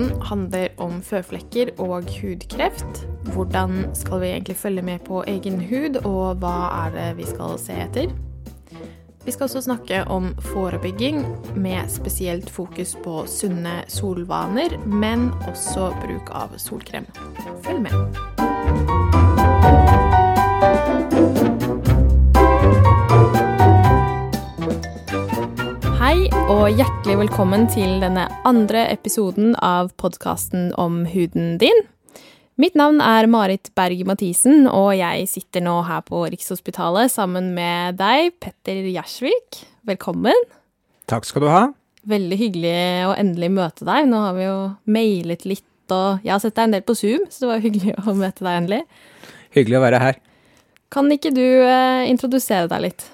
episoden handler om føflekker og hudkreft. Hvordan skal vi egentlig følge med på egen hud, og hva er det vi skal se etter? Vi skal også snakke om forebygging, med spesielt fokus på sunne solvaner, men også bruk av solkrem. Følg med. Hei og hjertelig velkommen til denne andre episoden av podkasten om huden din. Mitt navn er Marit Berg Mathisen, og jeg sitter nå her på Rikshospitalet sammen med deg, Petter Gjersvik. Velkommen. Takk skal du ha. Veldig hyggelig å endelig møte deg. Nå har vi jo mailet litt, og jeg har sett deg en del på Zoom, så det var hyggelig å møte deg endelig. Hyggelig å være her. Kan ikke du eh, introdusere deg litt?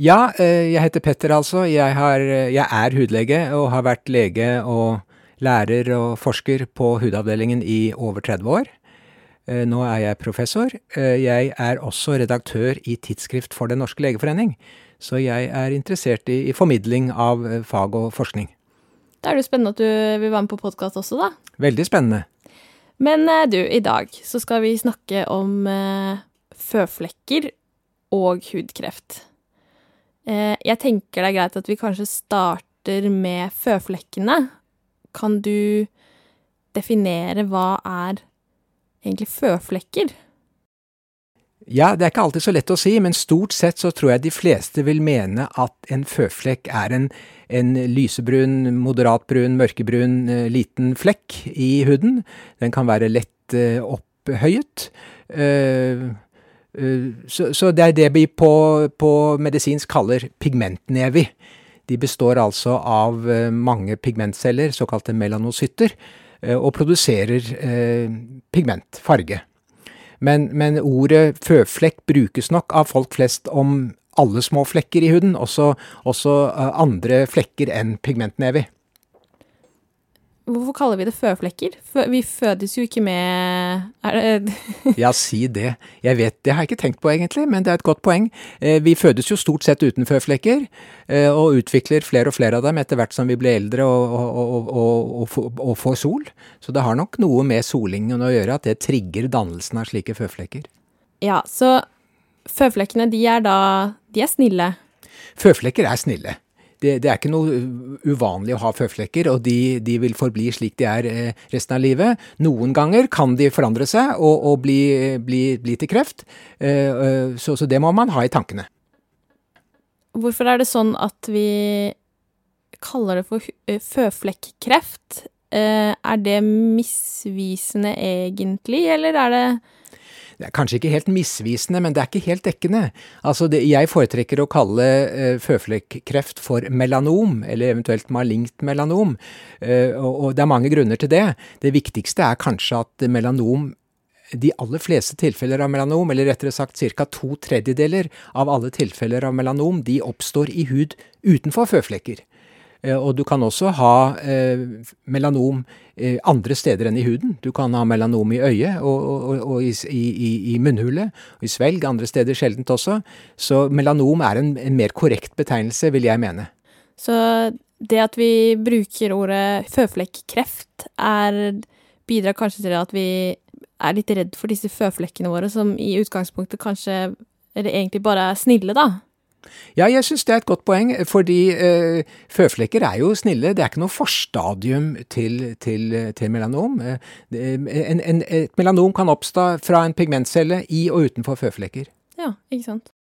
Ja, eh, jeg heter Petter altså. Jeg, har, jeg er hudlege og har vært lege og lærer og forsker på hudavdelingen i over 30 år. Eh, Nå er jeg professor. Eh, Jeg er også redaktør i Tidsskrift for Den norske legeforening, så jeg er interessert i, i formidling av eh, fag og forskning. Da er det spennende at du vil være med på podkast også, da. Veldig spennende. Men eh, du, i dag så skal vi snakke om eh, føflekker og hudkreft. Eh, jeg tenker det er greit at vi kanskje starter med føflekkene. Kan du definere hva er egentlig føflekker? Ja, det er ikke alltid så lett å si, men stort sett så tror jeg de fleste vil mene at en føflekk er en, en lysebrun, moderatbrun, mørkebrun eh, liten flekk i huden. Den kan være lett eh, opphøyet. Eh, så, så det er det vi på, på medisinsk kaller pigmentnevi. De består altså av eh, mange pigmentceller, såkalte melanocytter, eh, og produserer pigmentfarge. pigment, farge. Men, men ordet føflekk brukes nok av folk flest om alle små flekker i huden, også, også eh, andre flekker enn pigmentnevi. Hvorfor kaller vi det føflekker? Vi fødes jo ikke med Ja, si det. Jeg vet, det har jeg ikke tenkt på egentlig, men det er et godt poeng. Eh, Vi fødes jo stort sett uten føflekker, eh, og utvikler flere og flere av dem etter hvert som vi blir eldre og, og, og, og får sol. Så det har nok noe med solingen å gjøre, at det trigger dannelsen av slike føflekker. Ja, så føflekkene, de er da De er snille. Føflekker er snille. Det, det er ikke noe uvanlig å ha føflekker, og de, de vil forbli slik de er eh, resten av livet. Noen ganger kan de forandre seg og, og bli, bli, bli til kreft, eh, eh, så, så det må man ha i tankene. Hvorfor er det sånn at vi kaller det for føflekkreft? Er det misvisende egentlig, eller er det Det er kanskje ikke helt misvisende, men det er ikke helt dekkende. Altså, det, jeg foretrekker å kalle eh, føflekkreft for melanom, eller eventuelt malignt melanom, eh, og, og det er mange grunner til det. Det viktigste er kanskje at melanom de aller fleste tilfeller av melanom, eller rettere sagt ca. to tredjedeler av alle tilfeller av melanom, de oppstår i hud utenfor føflekker. Eh, Og du kan også ha eh, melanom eh, andre steder enn i huden. Du kan ha melanom i øyet og, og, og, i, i, i, munnhulet, og i svelg, andre steder sjeldent også. Så melanom er en, en mer korrekt betegnelse, vil jeg mene. Så det at vi bruker ordet føflekkreft, bidrar kanskje til at vi er litt redd for disse føflekkene våre, som i utgangspunktet kanskje eller egentlig bare er snille, da. Ja, jeg syns det er et godt poeng, fordi eh, føflekker er jo snille. Det er ikke noe forstadium til, til, til melanom. Eh, en, en, et melanom kan oppstå fra en pigmentcelle i og utenfor føflekker. Ja, ikke sant.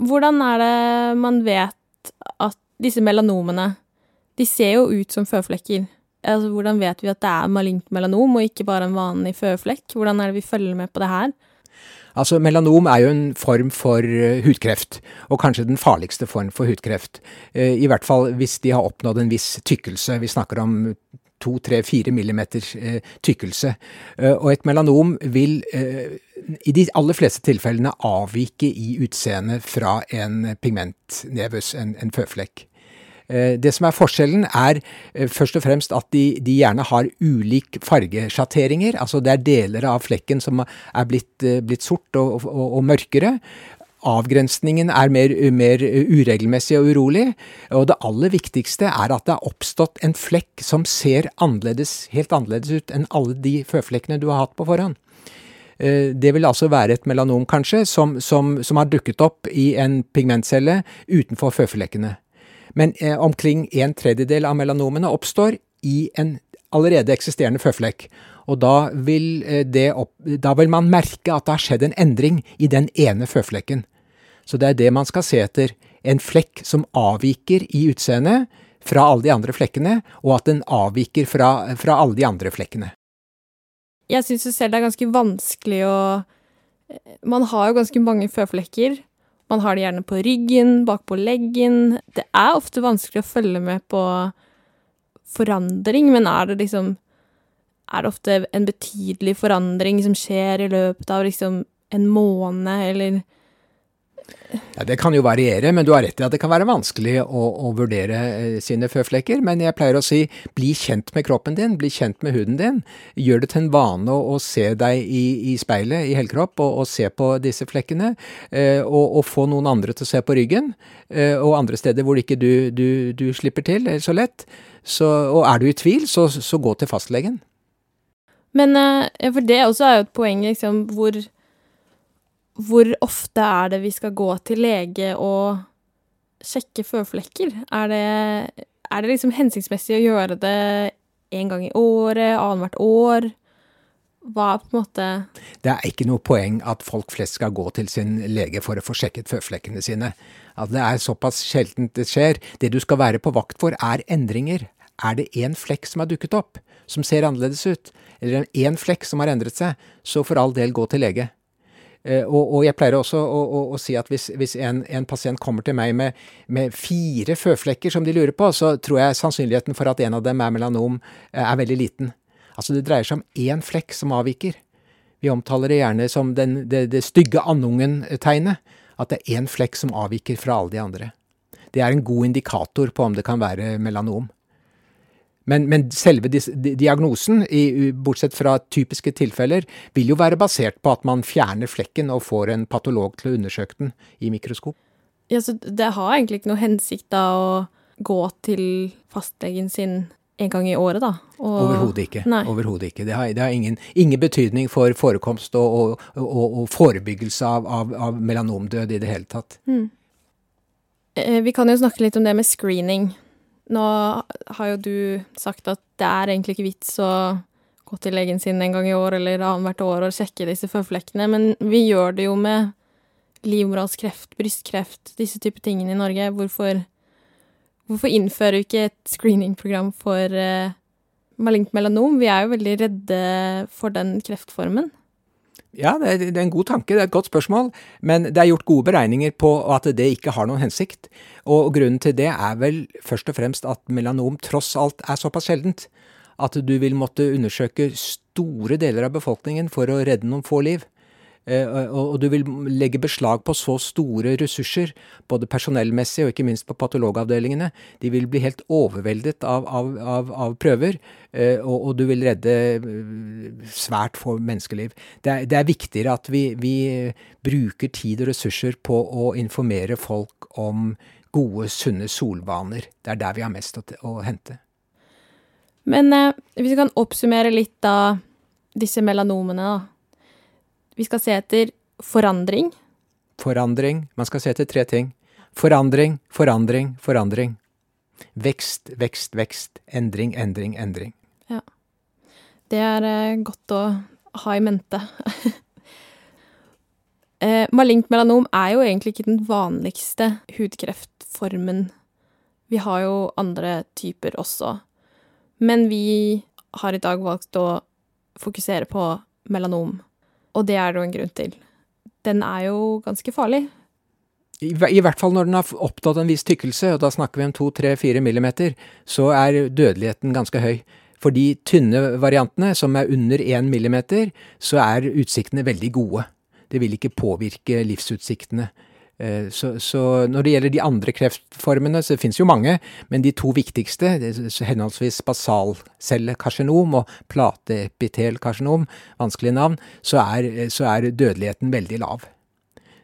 Hvordan er det man vet at disse melanomene De ser jo ut som føflekker. Altså, hvordan vet vi at det er malignt melanom, og ikke bare en vanlig føflekk? Hvordan er det vi følger med på det her? Altså, Melanom er jo en form for eh, hudkreft, og kanskje den farligste form for hudkreft. Eh, I hvert fall hvis de har oppnådd en viss tykkelse. Vi snakker om to, tre, fire millimeter eh, tykkelse. Og et melanom vil i de aller fleste tilfellene avvike i utseende fra en pigmentnevus, en, en føflekk. Eh, Det som er forskjellen er eh, først og fremst at de, de gjerne har ulik fargesjatteringer. Altså det er deler av flekken som er blitt, eh, blitt sort og, og, og mørkere. avgrensningen er mer, mer, uregelmessig og urolig. Og det aller viktigste er at det har oppstått en flekk som ser annerledes, helt annerledes ut enn alle de føflekkene du har hatt på forhånd. Det vil altså være et melanom, kanskje, som, som, som har dukket opp i en pigmentcelle utenfor føflekkene. Men eh, omkring en tredjedel av melanomene oppstår i en allerede eksisterende føflekk. Og da vil, eh, opp, da vil, man merke at det har skjedd en endring i den ene føflekken. Så det er det man skal se etter. En flekk som avviker i utseendet fra alle de andre flekkene, og at den avviker fra, fra alle de andre flekkene. Jeg syns selv det er ganske vanskelig å Man har jo ganske mange føflekker. Man har det gjerne på ryggen, bakpå leggen. Det er ofte vanskelig å følge med på forandring, men er det liksom er det ofte en betydelig forandring som skjer i løpet av liksom en måned, eller ja, Det kan jo variere, men du har rett i at det kan være vanskelig å, å, vurdere eh, sine føflekker. Men jeg pleier å si bli kjent med kroppen din, bli kjent med huden din. Gjør det til en vane å, å se deg i, i, speilet i helkropp og, og, se på disse flekkene. Eh, og, og, få noen andre til å se på ryggen, eh, og andre steder hvor ikke du, du, du slipper til så lett. Så, og er du i tvil, så, så gå til fastlegen. Men uh, For det også er jo et poeng, liksom, hvor Hvor ofte er det vi skal gå til lege og sjekke føflekker? Er det, er det liksom hensiktsmessig å gjøre det en gang i året, annethvert år? Hva er på en måte Det er ikke noe poeng at folk flest skal gå til sin lege for å få sjekket føflekkene sine. At det er såpass sjeldent det skjer. Det du skal være på vakt for, er endringer. Er det én flekk som har dukket opp, som ser annerledes ut, eller én flekk som har endret seg, så for all del gå til lege. Uh, og, og, jeg pleier også å, å, å si at hvis, hvis en, en, pasient kommer til meg med, med, fire føflekker som de lurer på, så tror jeg sannsynligheten for at en av dem er melanom, uh, er veldig liten. Altså det dreier seg om én flekk som avviker. Vi omtaler det gjerne som den, det, det stygge andungen-tegnet. At det er én flekk som avviker fra alle de andre. Det er en god indikator på om det kan være melanom. Men, men selve diagnosen, i, bortsett fra typiske tilfeller, vil jo være basert på at man fjerner flekken og får en patolog til å undersøke den i mikroskop. Ja, så Det har egentlig ikke noe hensikt da å gå til fastlegen sin en gang i året, da? Overhodet ikke. Overhodet ikke. Det har, det har ingen, ingen, betydning for forekomst og, og, og, og forebyggelse av, av, av, melanomdød i det hele tatt. Mm. Vi kan jo snakke litt om det med screening. Nå har jo du sagt at det er egentlig ikke vits å gå til legen sin en gang i år eller annethvert år og sjekke disse føflekkene, men vi gjør det jo med livmorhalskreft, brystkreft, disse typer tingene i Norge. Hvorfor, hvorfor innfører vi ikke et screeningprogram for uh, malignt melanom? Vi er jo veldig redde for den kreftformen. Ja, det er, en god tanke, det er et godt spørsmål. Men det er gjort gode beregninger på at det ikke har noen hensikt. Og grunnen til det er vel først og fremst at melanom tross alt er såpass sjeldent at du vil måtte undersøke store deler av befolkningen for å redde noen få liv. Eh, og du vil legge beslag på så store ressurser, både personellmessig og ikke minst på patologavdelingene. De vil bli helt overveldet av, av, av, av prøver, eh, og, og, du vil redde svært få menneskeliv. Det er, det er viktigere at vi, vi, bruker tid og ressurser på å informere folk om gode, sunne solvaner. Det er der vi har mest å, å hente. Men eh, hvis vi kan oppsummere litt av disse melanomene, da vi skal se etter forandring. Forandring. Man skal se etter tre ting. Forandring, forandring, forandring. Vekst, vekst, vekst. Endring, endring, endring. Det er eh, godt å ha i mente. eh, malignt melanom er jo egentlig ikke den vanligste hudkreftformen. Vi har jo andre typer også. Men vi har i dag valgt å fokusere på melanom. Og det er det jo en grunn til. Den er jo ganske farlig. I, I, hvert fall når den har oppnådd en viss tykkelse, og da snakker vi om to, tre, fire millimeter, så er dødeligheten ganske høy. For de tynne variantene, som er under 1 mm, så er utsiktene veldig gode. Det vil ikke påvirke livsutsiktene. Eh, så, så, når det gjelder de andre kreftformene, så finnes jo mange, men de to viktigste, henholdsvis basalcellekarsinom og plateepitelkarsinom, vanskelige navn, så er, så er, dødeligheten veldig lav.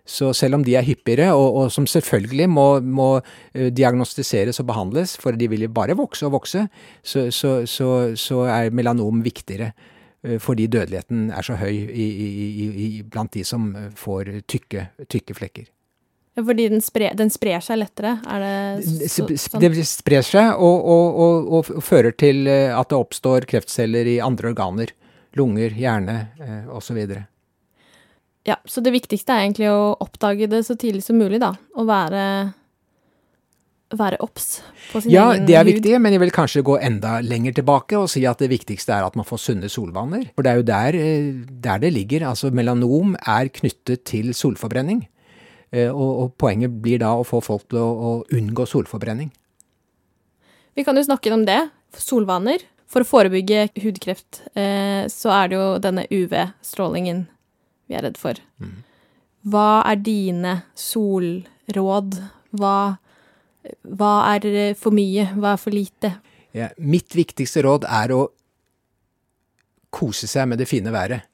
Så selv om de er hyppigere, og, og som selvfølgelig må, må uh, diagnostiseres og behandles, for de vil jo bare vokse og vokse, så, så, så, så er melanom viktigere. Uh, fordi dødeligheten er så høy i, i, i, blant de som får tykke, tykke flekker. Fordi den, spre, den, sprer seg lettere? Er det så, sånn? Det sprer seg og, og, og, og, fører til at det oppstår kreftceller i andre organer. Lunger, hjerne eh, osv. Ja, så det viktigste er egentlig å oppdage det så tidlig som mulig, da. Og være være obs på sin ja, egen hud. Ja, det er viktig, men jeg vil kanskje gå enda lenger tilbake og si at det viktigste er at man får sunne solvaner. For det er jo der, eh, der det ligger. Altså melanom er knyttet til solforbrenning. Eh, og, og, poenget blir da å få folk til å, å unngå solforbrenning. Vi kan jo snakke om det. Solvaner. For å forebygge hudkreft eh, så er det jo denne UV-strålingen vi er redd for. Mm. Hva er dine solråd? Hva, hva, er for mye? Hva er for lite? Ja, mitt viktigste råd er å kose seg med det fine været.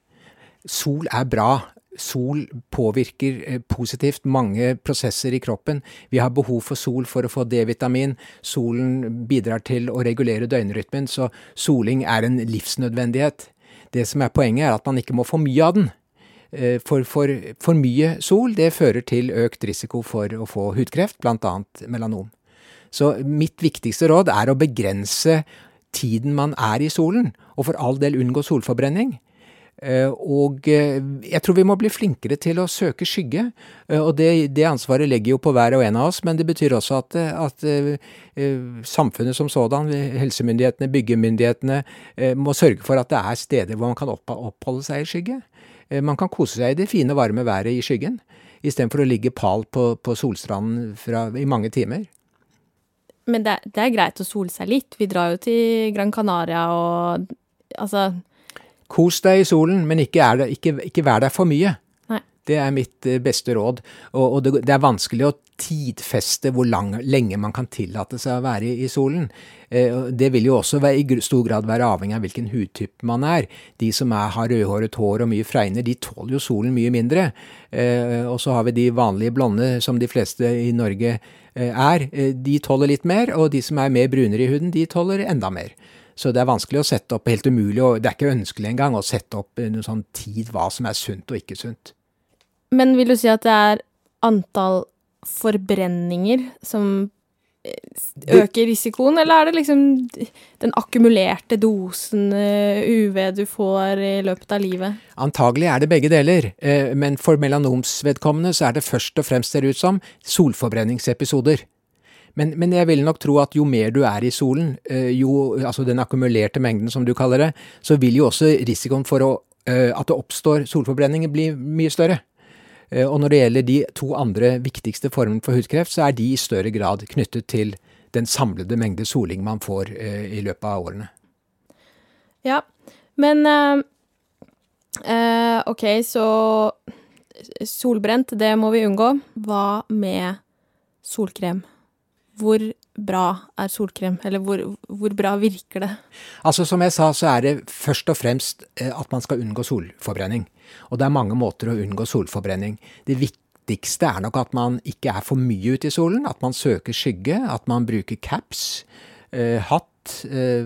Sol er bra, Sol påvirker eh, positivt mange prosesser i kroppen. Vi har behov for sol for å få D-vitamin. Solen bidrar til å regulere døgnrytmen, så soling er en livsnødvendighet. Det som er poenget, er at man ikke må få mye av den. Eh, for, for, for mye sol det fører til økt risiko for å få hudkreft, bl.a. melanom. Så mitt viktigste råd er å begrense tiden man er i solen, og for all del unngå solforbrenning. Eh, og eh, jeg tror vi må bli flinkere til å søke skygge. Og det, det ansvaret legger jo på hver og en av oss, men det betyr også at, at samfunnet som sådan, helsemyndighetene, byggemyndighetene, må sørge for at det er steder hvor man kan oppholde seg i skygge. Man kan kose seg i det fine, varme været i skyggen, istedenfor å ligge pal på, på solstranden fra, i mange timer. Men det, det, er greit å sole seg litt. Vi drar jo til Gran Canaria og altså Kos deg i solen, men ikke, det, ikke, ikke vær der for mye. Det er mitt eh, beste råd. Og, og det, det, er vanskelig å tidfeste hvor lang, lenge man kan tillate seg å være i, i solen. Eh, det vil jo også være, i stor grad være avhengig av hvilken hudtype man er. De som er, har rødhåret hår og mye fregner, de tåler jo solen mye mindre. Eh, og så har vi de vanlige blonde, som de fleste i Norge eh, er. Eh, de tåler litt mer, og de som er mer brunere i huden, de tåler enda mer. Så det er vanskelig å sette opp, helt umulig, og det er ikke ønskelig engang å sette opp noen sånn tid hva som er sunt og ikke sunt. Men vil du si at det er antall forbrenninger som eh, øker risikoen, eller er det liksom den akkumulerte dosen eh, UV du får i løpet av livet? Antagelig er det begge deler, eh, men for melanomsvedkommende så er det først og fremst, ser ut som, solforbrenningsepisoder. Men, men, jeg vil nok tro at jo mer du er i solen, jo, altså den akkumulerte mengden som du kaller det, så vil jo også risikoen for å, at det oppstår solforbrenning bli mye større. Eh, og når det gjelder de to andre viktigste formene for hudkreft, så er de i større grad knyttet til den samlede mengde soling man får i løpet av årene. Ja, men eh, OK, så solbrent, det må vi unngå. Hva med solkrem? Hvor bra er solkrem, eller hvor, hvor, bra virker det? Altså Som jeg sa, så er det først og fremst eh, at man skal unngå solforbrenning. Og det er mange måter å unngå solforbrenning. Det viktigste er nok at man ikke er for mye ute i solen, at man søker skygge, at man bruker caps, eh, hatt, eh,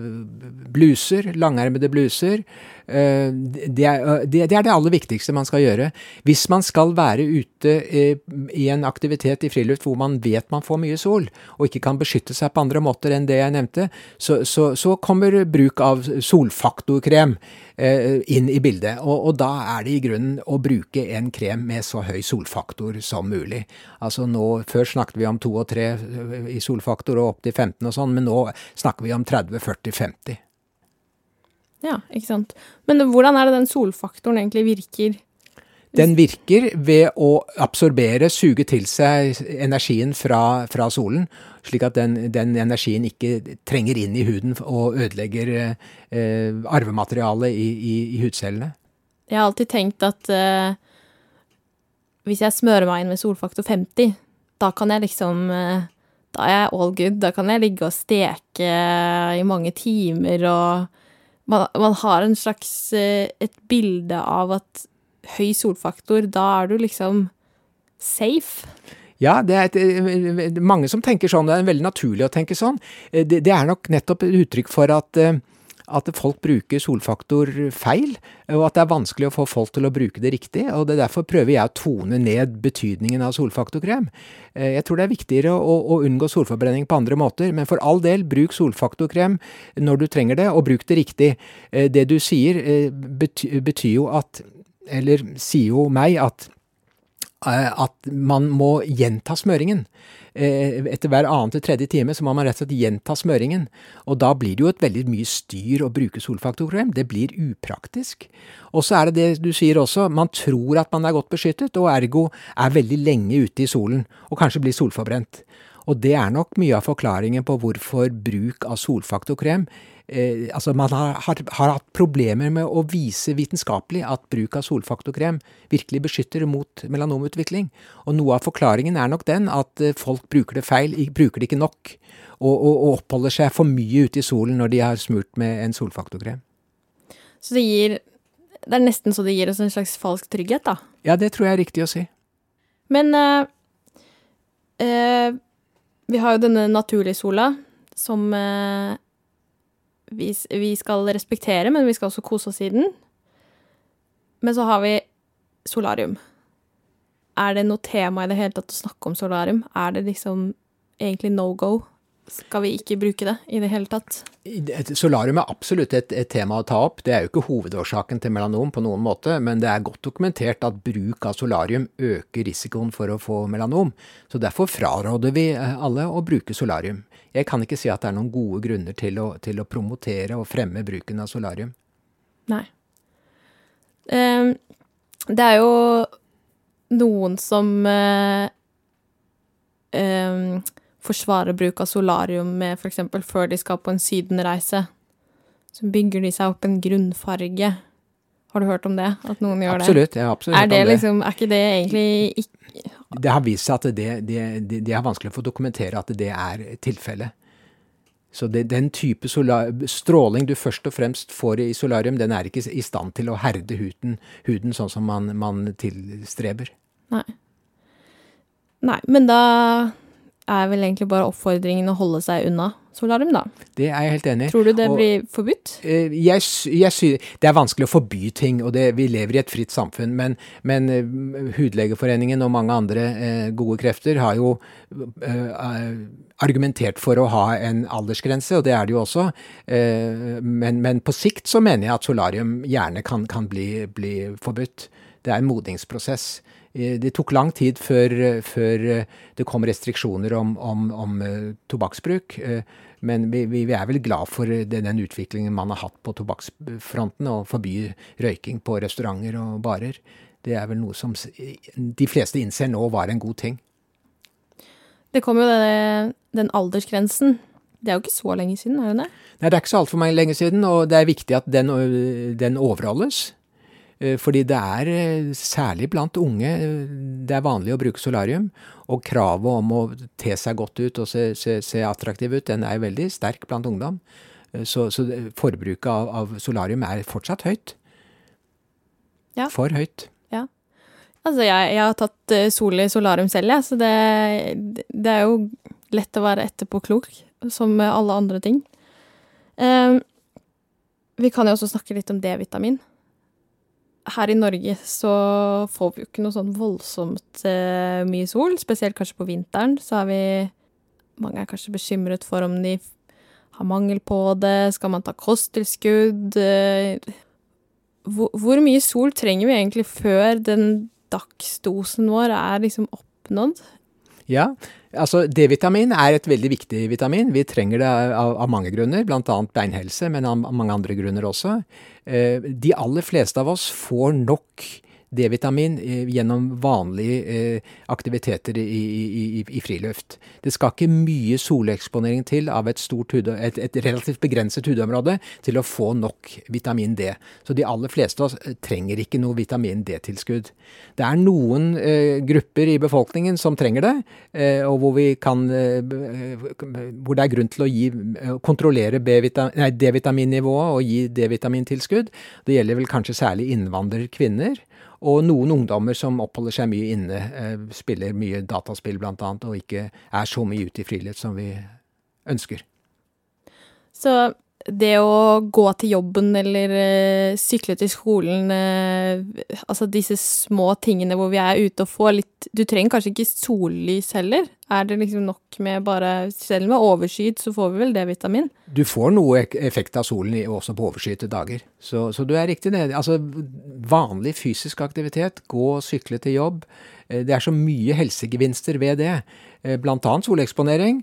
bluser, langermede bluser. Eh, det er, eh, det er, det aller viktigste man skal gjøre. Hvis man skal være ute i en aktivitet i friluft hvor man vet man får mye sol, og ikke kan beskytte seg på andre måter enn det jeg nevnte, så, så, så kommer bruk av solfaktorkrem inn i bildet. Og, og, da er det i grunnen å bruke en krem med så høy solfaktor som mulig. Altså nå, Før snakket vi om 2 og 3 i solfaktor og opp til 15 og sånn, men nå snakker vi om 30, 40, 50. Ja, ikke sant. Men hvordan er det den solfaktoren egentlig virker? Den virker ved å absorbere, suge til seg energien fra, fra solen, slik at den, den, energien ikke trenger inn i huden og ødelegger eh, arvematerialet i, i, i, hudcellene. Jeg har alltid tenkt at eh, hvis jeg smører meg inn med solfaktor 50, da kan jeg liksom eh, Da er jeg all good. Da kan jeg ligge og steke i mange timer og man, man, har en slags eh, et bilde av at høy solfaktor, da er du liksom safe? Ja, det er et, eh, mange som tenker sånn. Det er veldig naturlig å tenke sånn. Eh, det, det er nok nettopp et uttrykk for at, at folk bruker solfaktor feil, og at det er vanskelig å få folk til å bruke det riktig. og det er Derfor prøver jeg å tone ned betydningen av solfaktorkrem. Jeg tror det er viktigere å, å, unngå solforbrenning på andre måter, men for all del, bruk solfaktorkrem når du trenger det, og bruk det riktig. Det du sier betyr, betyr jo at Eller sier jo meg at Eh, at man må gjenta smøringen. Eh, etter hver annen til tredje time så må man rett og slett gjenta smøringen. Og da blir det jo et veldig mye styr å bruke solfaktorkrem. Det blir upraktisk. Og så er det det du sier også, man tror at man er godt beskyttet, og ergo er veldig lenge ute i solen, og kanskje blir solforbrent. Og det er nok mye av forklaringen på hvorfor bruk av solfaktorkrem eh, altså Man har, har, har, hatt problemer med å vise vitenskapelig at bruk av solfaktorkrem virkelig beskytter mot melanomutvikling. Og noe av forklaringen er nok den at eh, folk bruker det feil, bruker det ikke nok. Og, og, og oppholder seg for mye ute i solen når de har smurt med en solfaktorkrem. Så det gir Det er nesten så det gir oss en slags falsk trygghet, da? Ja, det tror jeg er riktig å si. Men uh, uh, vi har jo denne naturlige sola som uh, vi, vi, skal respektere, men vi skal også kose oss i den. Men så har vi solarium. Er det noe tema i det hele tatt å snakke om solarium? Er det liksom egentlig no go? Skal vi ikke bruke det i det hele tatt? Solarium er absolutt et, et, tema å ta opp. Det er jo ikke hovedårsaken til melanom på noen måte, men det er godt dokumentert at bruk av solarium øker risikoen for å få melanom. Så derfor fraråder vi eh, alle å bruke solarium. Jeg kan ikke si at det er noen gode grunner til å, til å promotere og fremme bruken av solarium. Nei. Um, det er jo noen som uh, um, forsvarer bruk av solarium med f.eks. før de skal på en sydenreise. Så bygger de seg opp en grunnfarge. Har du hørt om det? At noen gjør absolutt, det? har absolutt. Er, det liksom, er ikke det egentlig ikke det har vist seg at det, det, det, det er vanskelig å få dokumentere at det er tilfellet. Så det, den type stråling du først og fremst får i solarium, den er ikke i stand til å herde huden, huden sånn som man, man tilstreber. Nei. Nei, men da er vel egentlig bare oppfordringen å holde seg unna solarium, da. Det er jeg helt enig i. Tror du det og, blir forbudt? Jeg, jeg, jeg, det er vanskelig å forby ting, og det, vi lever i et fritt samfunn. Men, men uh, Hudlegeforeningen og mange andre eh, gode krefter har jo eh, argumentert for å ha en aldersgrense, og det er det jo også. Men, men, på sikt så mener jeg at solarium gjerne kan, kan bli, bli forbudt. Det er en modningsprosess. Det tok lang tid før, før det kom restriksjoner om, om, om tobakksbruk. Men vi, vi, er vel glad for den, den, utviklingen man har hatt på tobakksfronten, og forby røyking på restauranter og barer. Det er vel noe som de fleste innser nå var en god ting. Det kom jo det, den aldersgrensen. Det er jo ikke så lenge siden, er det det? Nei, det er ikke så altfor lenge siden, og det er viktig at den, den overholdes. Eh, fordi det er, eh, særlig blant unge, eh, det er vanlig å bruke solarium. Og kravet om å te seg godt ut og se, se, se attraktiv ut, den er veldig sterk blant ungdom. Så, så forbruket av, av, solarium er fortsatt høyt. Ja. For høyt. Ja. Altså, jeg, jeg har tatt sol i solarium selv, jeg, så det, det, er jo lett å være etterpåklok, som med alle andre ting. Um, vi kan jo også snakke litt om D-vitamin her i Norge så får vi jo ikke noe sånn voldsomt eh, mye sol, spesielt kanskje på vinteren. Så er vi Mange er kanskje bekymret for om de har mangel på det. Skal man ta kosttilskudd? Eh, hvor, hvor, mye sol trenger vi egentlig før den dagsdosen vår er liksom oppnådd? Ja, altså D-vitamin er et veldig viktig vitamin. Vi trenger det av, av mange grunner, bl.a. beinhelse, men av mange andre grunner også. Eh, de aller fleste av oss får nok D-vitamin eh, gjennom vanlige eh, aktiviteter i, i, i, friluft. Det skal ikke mye soleksponering til av et, hud, et, et, relativt begrenset hudområde til å få nok vitamin D. Så de aller fleste av oss eh, trenger ikke noe vitamin D-tilskudd. Det er noen eh, grupper i befolkningen som trenger det, eh, og hvor, kan, eh, hvor, det er grunn til å gi, kontrollere D-vitaminnivået og gi D-vitamintilskudd. Det gjelder vel kanskje særlig innvandrerkvinner og noen ungdommer som oppholder seg mye inne, eh, spiller mye dataspill annet, og ikke er så mye ute i friluft som vi ønsker. Så det å gå til jobben eller uh, sykle til skolen uh, Altså disse små tingene hvor vi er ute og får litt Du trenger kanskje ikke sollys heller? Er det liksom nok med bare Selv med overskyet så får vi vel D-vitamin? Du får noe effekt av solen også på overskyete dager. Så, så, du er riktig nede. Altså vanlig fysisk aktivitet, gå og sykle til jobb. Eh, det er så mye helsegevinster ved det. Blant annet soleksponering,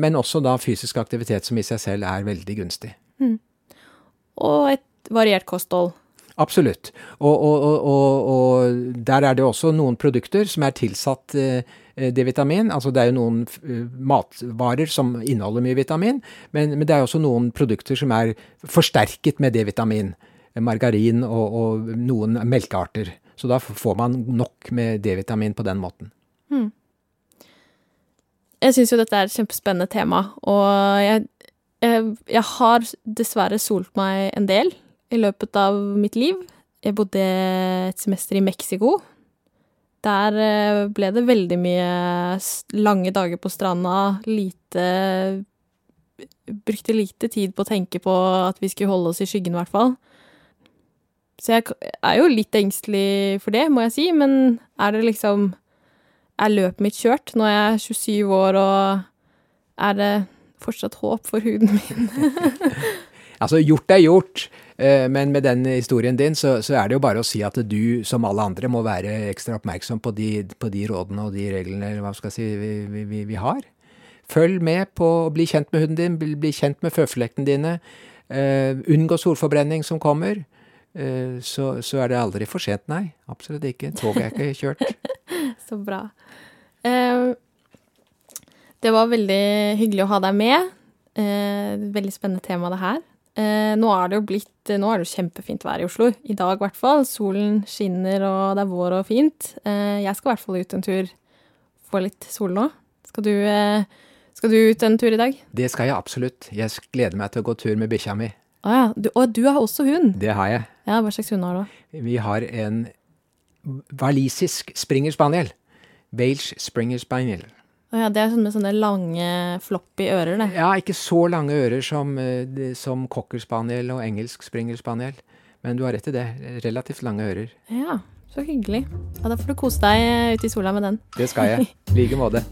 men også da fysisk aktivitet som i seg selv er veldig gunstig. Mm. Og et variert kosthold. Absolutt. Og, og, og, og, der er det også noen produkter som er tilsatt eh, D-vitamin. Altså det er jo noen eh, matvarer som inneholder mye vitamin, men, men, det er også noen produkter som er forsterket med D-vitamin. Margarin og, noen melkearter. Så da får man nok med D-vitamin på den måten. Mm. Jeg syns jo dette er et kjempespennende tema, og jeg jeg, jeg har dessverre solt meg en del i løpet av mitt liv. Jeg bodde et semester i Mexico. Der eh, ble det veldig mye lange dager på stranda, lite Brukte lite tid på å tenke på at vi skulle holde oss i skyggen, i hvert fall. Så jeg er jo litt engstelig for det, må jeg si, men er det liksom Er løpet mitt kjørt? Nå er jeg 27 år, og er det fortsatt håp for huden min. altså, gjort er gjort, eh, men med den historien din så, så, er det jo bare å si at du, som alle andre, må være ekstra oppmerksom på de, på de rådene og de reglene eller hva skal jeg si, vi, vi, vi, har. Følg med på å bli kjent med huden din, bli, kjent med føflekkene dine. Uh, unngå solforbrenning som kommer. Uh, så, så, er det aldri for sent, nei. Absolutt ikke. Toget er ikke kjørt. så bra. Uh, det var veldig hyggelig å ha deg med. Eh, veldig spennende tema, det her. Eh, nå er det jo blitt Nå er det jo kjempefint vær i Oslo. I dag, i hvert fall. Solen skinner, og det er vår og fint. Eh, jeg skal i hvert fall ut en tur. Få litt sol nå. Skal du, eh, skal du ut en tur i dag? Det skal jeg absolutt. Jeg gleder meg til å gå tur med bikkja mi. Å ja. Du, og du har også hund? Det har jeg. Ja, Hva slags hund har du? Vi har en walisisk springer spaniel. Wales springer spaniel. Ja, Det er sånn med sånne lange, floppy ører, det. Ja, ikke så lange ører som, eh, som cocker spaniel og engelsk springer spaniel. Men du har rett i det. Relativt lange ører. Ja, så hyggelig. Ja, Da får du kose deg ute i sola med den. Det skal jeg. I like måte.